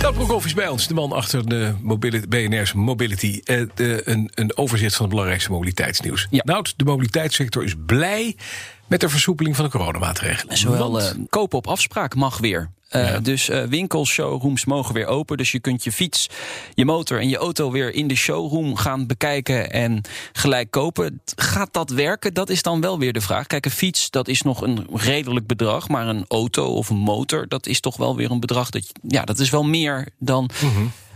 Dat is bij ons, de man achter de mobility, BNR's Mobility. Eh, de, een, een overzicht van het belangrijkste mobiliteitsnieuws. Ja. Nout, de mobiliteitssector is blij met de versoepeling van de coronamaatregelen. Zowel Want- eh, kopen op afspraak mag weer. Eh, Ja. Dus eh, winkels, showrooms mogen weer open. Dus je kunt je fiets, je motor en je auto weer in de showroom gaan bekijken en gelijk kopen. Gaat dat werken? Dat is dan wel weer de vraag. Kijk, een fiets, dat is nog een redelijk bedrag. Maar een auto of een motor, dat is toch wel weer een bedrag. Dat, ja, dat is wel meer dan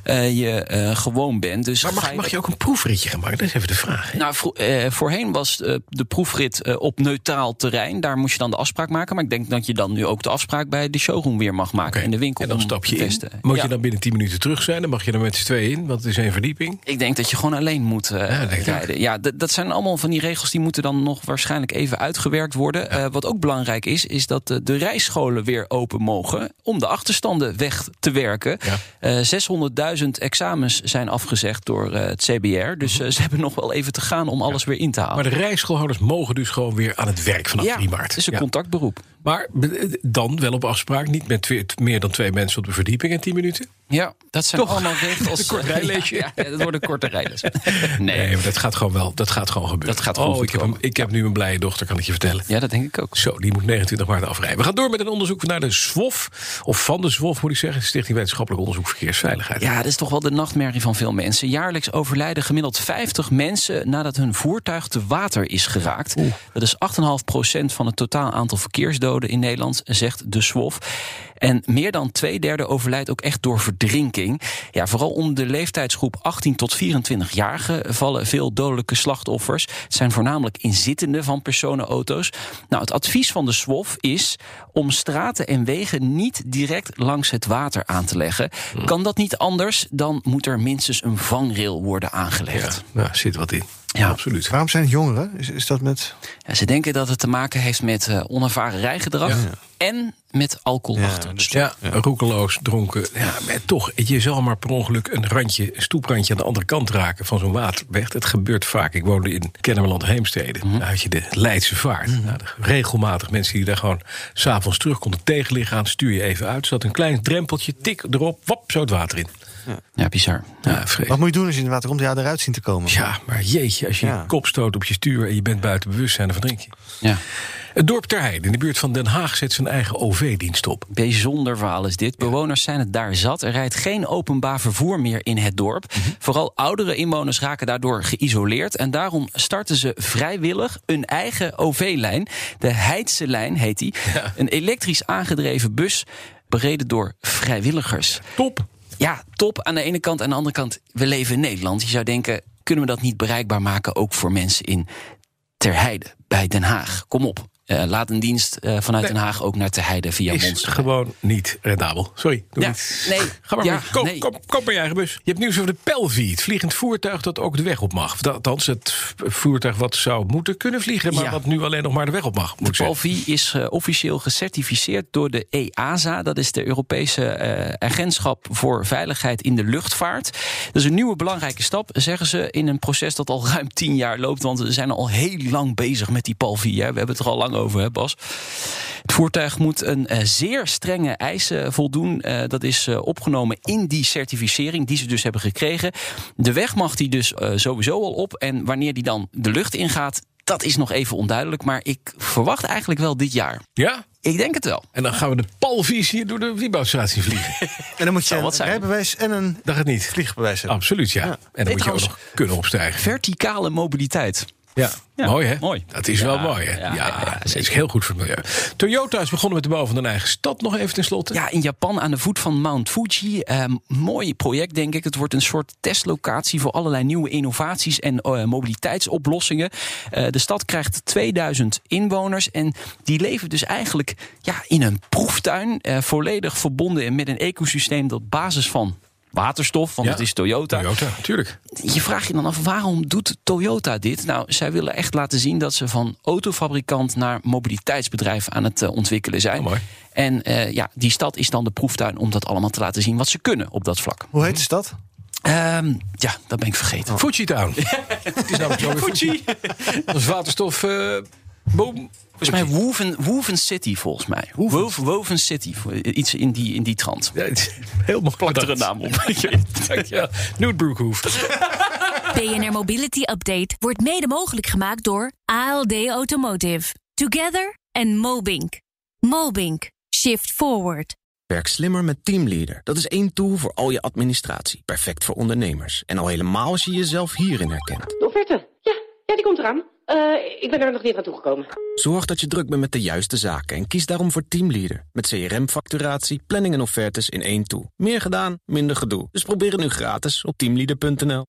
eh, je uh, gewoon bent. Dus mag, je... mag ook een proefritje gaan maken? Dat is even de vraag. Nou, eh, voorheen was de proefrit op neutraal terrein. Daar moest je dan de afspraak maken. Maar ik denk dat je dan nu ook de afspraak bij de showroom weer mag maken. In de winkel. En dan stap je in. Moet je dan binnen 10 minuten terug zijn? Dan mag je er met z'n tweeën in, want het is één verdieping. Ik denk dat je gewoon alleen moet rijden. Ja, dat zijn allemaal van die regels die moeten dan nog waarschijnlijk even uitgewerkt worden. Wat ook belangrijk is, is dat de rijscholen weer open mogen. om de achterstanden weg te werken. 600.000 duizend examens zijn afgezegd door eh, het CBR. Dus mhm. eh, ze hebben nog wel even te gaan om alles weer in te halen. Maar de rijschoolhouders mogen dus gewoon weer aan het werk vanaf ja, 3 maart. Het is een contactberoep. Maar eh, dan wel op afspraak, niet met meer dan twee mensen op de verdieping en 10 minuten? Ja, dat zijn Toch? allemaal regels. Een kort rijleesje. Ja, ja, dat wordt een korte rijles. Nee, Nee, maar dat gaat gewoon wel. Dat gaat gewoon gebeuren. Dat gaat gewoon oh, goed ik heb, een, komen. ik heb nu een blije dochter, kan ik je vertellen. Ja, dat denk ik ook. Zo, die moet 29 maart afrijden. We gaan door met een onderzoek naar de SWOF. Of van de SWOF moet ik zeggen. Stichting Wetenschappelijk Onderzoek Verkeersveiligheid. Ja, dat is toch wel de nachtmerrie van veel mensen. Jaarlijks overlijden gemiddeld 50 mensen nadat hun voertuig te water is geraakt. Dat is 8,5% van het totaal aantal verkeersdoden in Nederland, zegt de SWOF. En meer dan twee derde overlijdt ook echt door verdrinking. Ja, vooral onder de leeftijdsgroep 18 tot 24-jarigen vallen veel dodelijke slachtoffers. Het zijn voornamelijk inzittenden van personenauto's. Nou, het advies van de SWOF is om straten en wegen niet direct langs het water aan te leggen. Kan dat niet anders, dan moet er minstens een vangrail worden Ja, aangelegd. nou, zit wat in. Ja. absoluut. Waarom zijn het jongeren? Is, is dat met... Ja, ze denken dat het te maken heeft met eh, onervaren rijgedrag Ja. en met alcohol Ja, achter. dus- Ja, roekeloos, dronken. Ja, maar toch, je zal maar per ongeluk een randje, een stoeprandje aan de andere kant raken van zo'n waterweg. Het gebeurt vaak. Ik woonde in Kennemerland Heemstede. Daar had je de Leidse vaart. Nou, de- regelmatig mensen die daar gewoon s'avonds terug konden tegenliggen aan, stuur je even uit. Zat een klein drempeltje, tik erop, wap, zo het water in. Ja, bizar. Ja, Wat moet je doen als je in het water komt? Ja, eruit zien te komen. Ja, maar jeetje, als je Ja. je kop stoot op je stuur en je bent buiten bewustzijn, dan verdrink je. Ja. Het dorp Ter Heide in de buurt van Den Haag zet zijn eigen OV-dienst op. Bijzonder verhaal is dit. Bewoners zijn het daar zat. Er rijdt geen openbaar vervoer meer in het dorp. Mhm. Vooral oudere inwoners raken daardoor geïsoleerd. En daarom starten ze vrijwillig een eigen OV-lijn. De Heidse lijn heet die. Een elektrisch aangedreven bus bereden door vrijwilligers. Top. Ja, top aan de ene kant. Aan de andere kant, we leven in Nederland. Je zou denken, kunnen we dat niet bereikbaar maken... ook voor mensen in Ter Heide, bij Den Haag? Kom op. Eh, laat een dienst eh, vanuit Nee. Den Haag ook naar Ter Heide via is Monster. gewoon niet rendabel. Sorry, doe Ja, niet. nee, Ga maar ja, mee. Koop, nee. koop, koop maar je eigen bus. Je hebt nieuws over de Pelvi, het vliegend voertuig dat ook de weg op mag. Althans, het voertuig wat zou moeten kunnen vliegen... maar Ja. wat nu alleen nog maar de weg op mag, moet De. Palvi is eh, officieel gecertificeerd door de EASA. Dat is de Europese agentschap voor veiligheid in de luchtvaart. Dat is een nieuwe belangrijke stap, zeggen ze, in een proces dat al ruim tien jaar loopt. Want we zijn al heel lang bezig met die Palvi. Hè. We hebben het er al lang over, hè Bas? Het voertuig moet een eh, zeer strenge eisen voldoen. Eh, dat is eh, opgenomen in die certificering die ze dus hebben gekregen. De weg mag die dus sowieso al op. En wanneer die dan de lucht ingaat, dat is nog even onduidelijk. Maar ik verwacht eigenlijk wel dit jaar. Ja? Ik denk het wel. En dan gaan we de Palvi's hier door de Wiebouwstraat zien vliegen. En dan moet je een wat zijn. rijbewijs en een Dat gaat niet. vliegbewijs hebben. Absoluut, ja. En dan moet je ook nog kunnen opstijgen. Verticale mobiliteit. Ja. Ja, mooi hè? mooi. Dat is Ja, wel mooi hè? Ja, dat is heel goed voor het milieu. Toyota is begonnen met de bouw van een eigen stad nog even tenslotte. Ja, in Japan aan de voet van Mount Fuji. Eh, mooi project, denk ik. Het wordt een soort testlocatie voor allerlei nieuwe innovaties en eh, mobiliteitsoplossingen. Eh, de stad krijgt 2000 inwoners en die leven dus eigenlijk ja, in een proeftuin. eh, volledig verbonden met een ecosysteem dat op basis van waterstof, want Ja. het is Toyota. Toyota, natuurlijk. Je vraagt je dan af, waarom doet Toyota dit? Nou, zij willen echt laten zien dat ze van autofabrikant naar mobiliteitsbedrijf aan het eh, ontwikkelen zijn. Oh, mooi. En eh, ja, die stad is dan de proeftuin om dat allemaal te laten zien wat ze kunnen op dat vlak. Hoe heet de stad? Ehm, ja, dat ben ik vergeten. Fuji Town. Het is namelijk zo Fuji. Dat is waterstof. eh boom. Volgens mij Woven, Woven City, volgens mij. Woven, Woven City, voor- iets in die, in die trant. Ja, heel mooi. Plak er een naam op. Noot Broekhoef. BNR Mobility Update wordt mede mogelijk gemaakt door ALD Automotive. Together and Mobink. Mobink. Shift forward. Werk slimmer met Teamleader. Dat is één tool voor al je administratie. Perfect voor ondernemers. En al helemaal als je jezelf hierin herkent. De offerte? Ja, ja, die komt eraan. Eh, ik ben er nog niet aan toegekomen. Zorg dat je druk bent met de juiste zaken en kies daarom voor Teamleader. Met CRM-facturatie, planning en offertes in één tool. Meer gedaan, minder gedoe. Dus probeer het nu gratis op teamleader.nl.